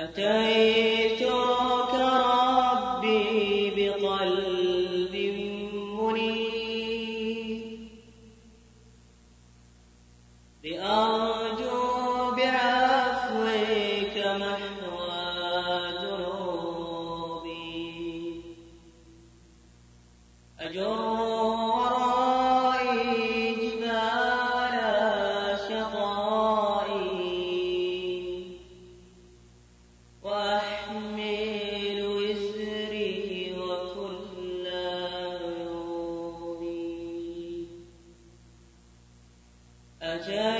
أتيتك ربي بقلب منيب. لأرجو بعفوك محو وأحمل وزري وكل عيوبي. أتيتك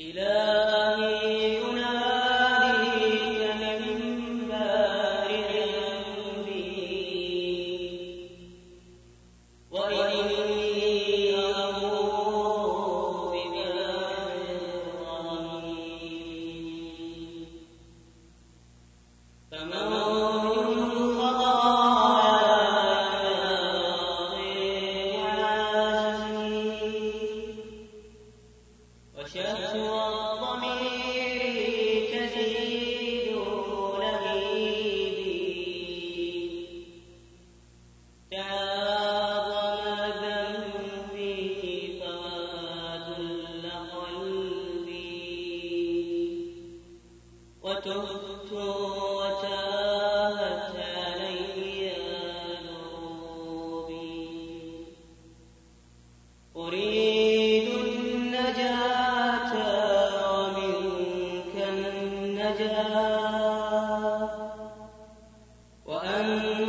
إلى وأن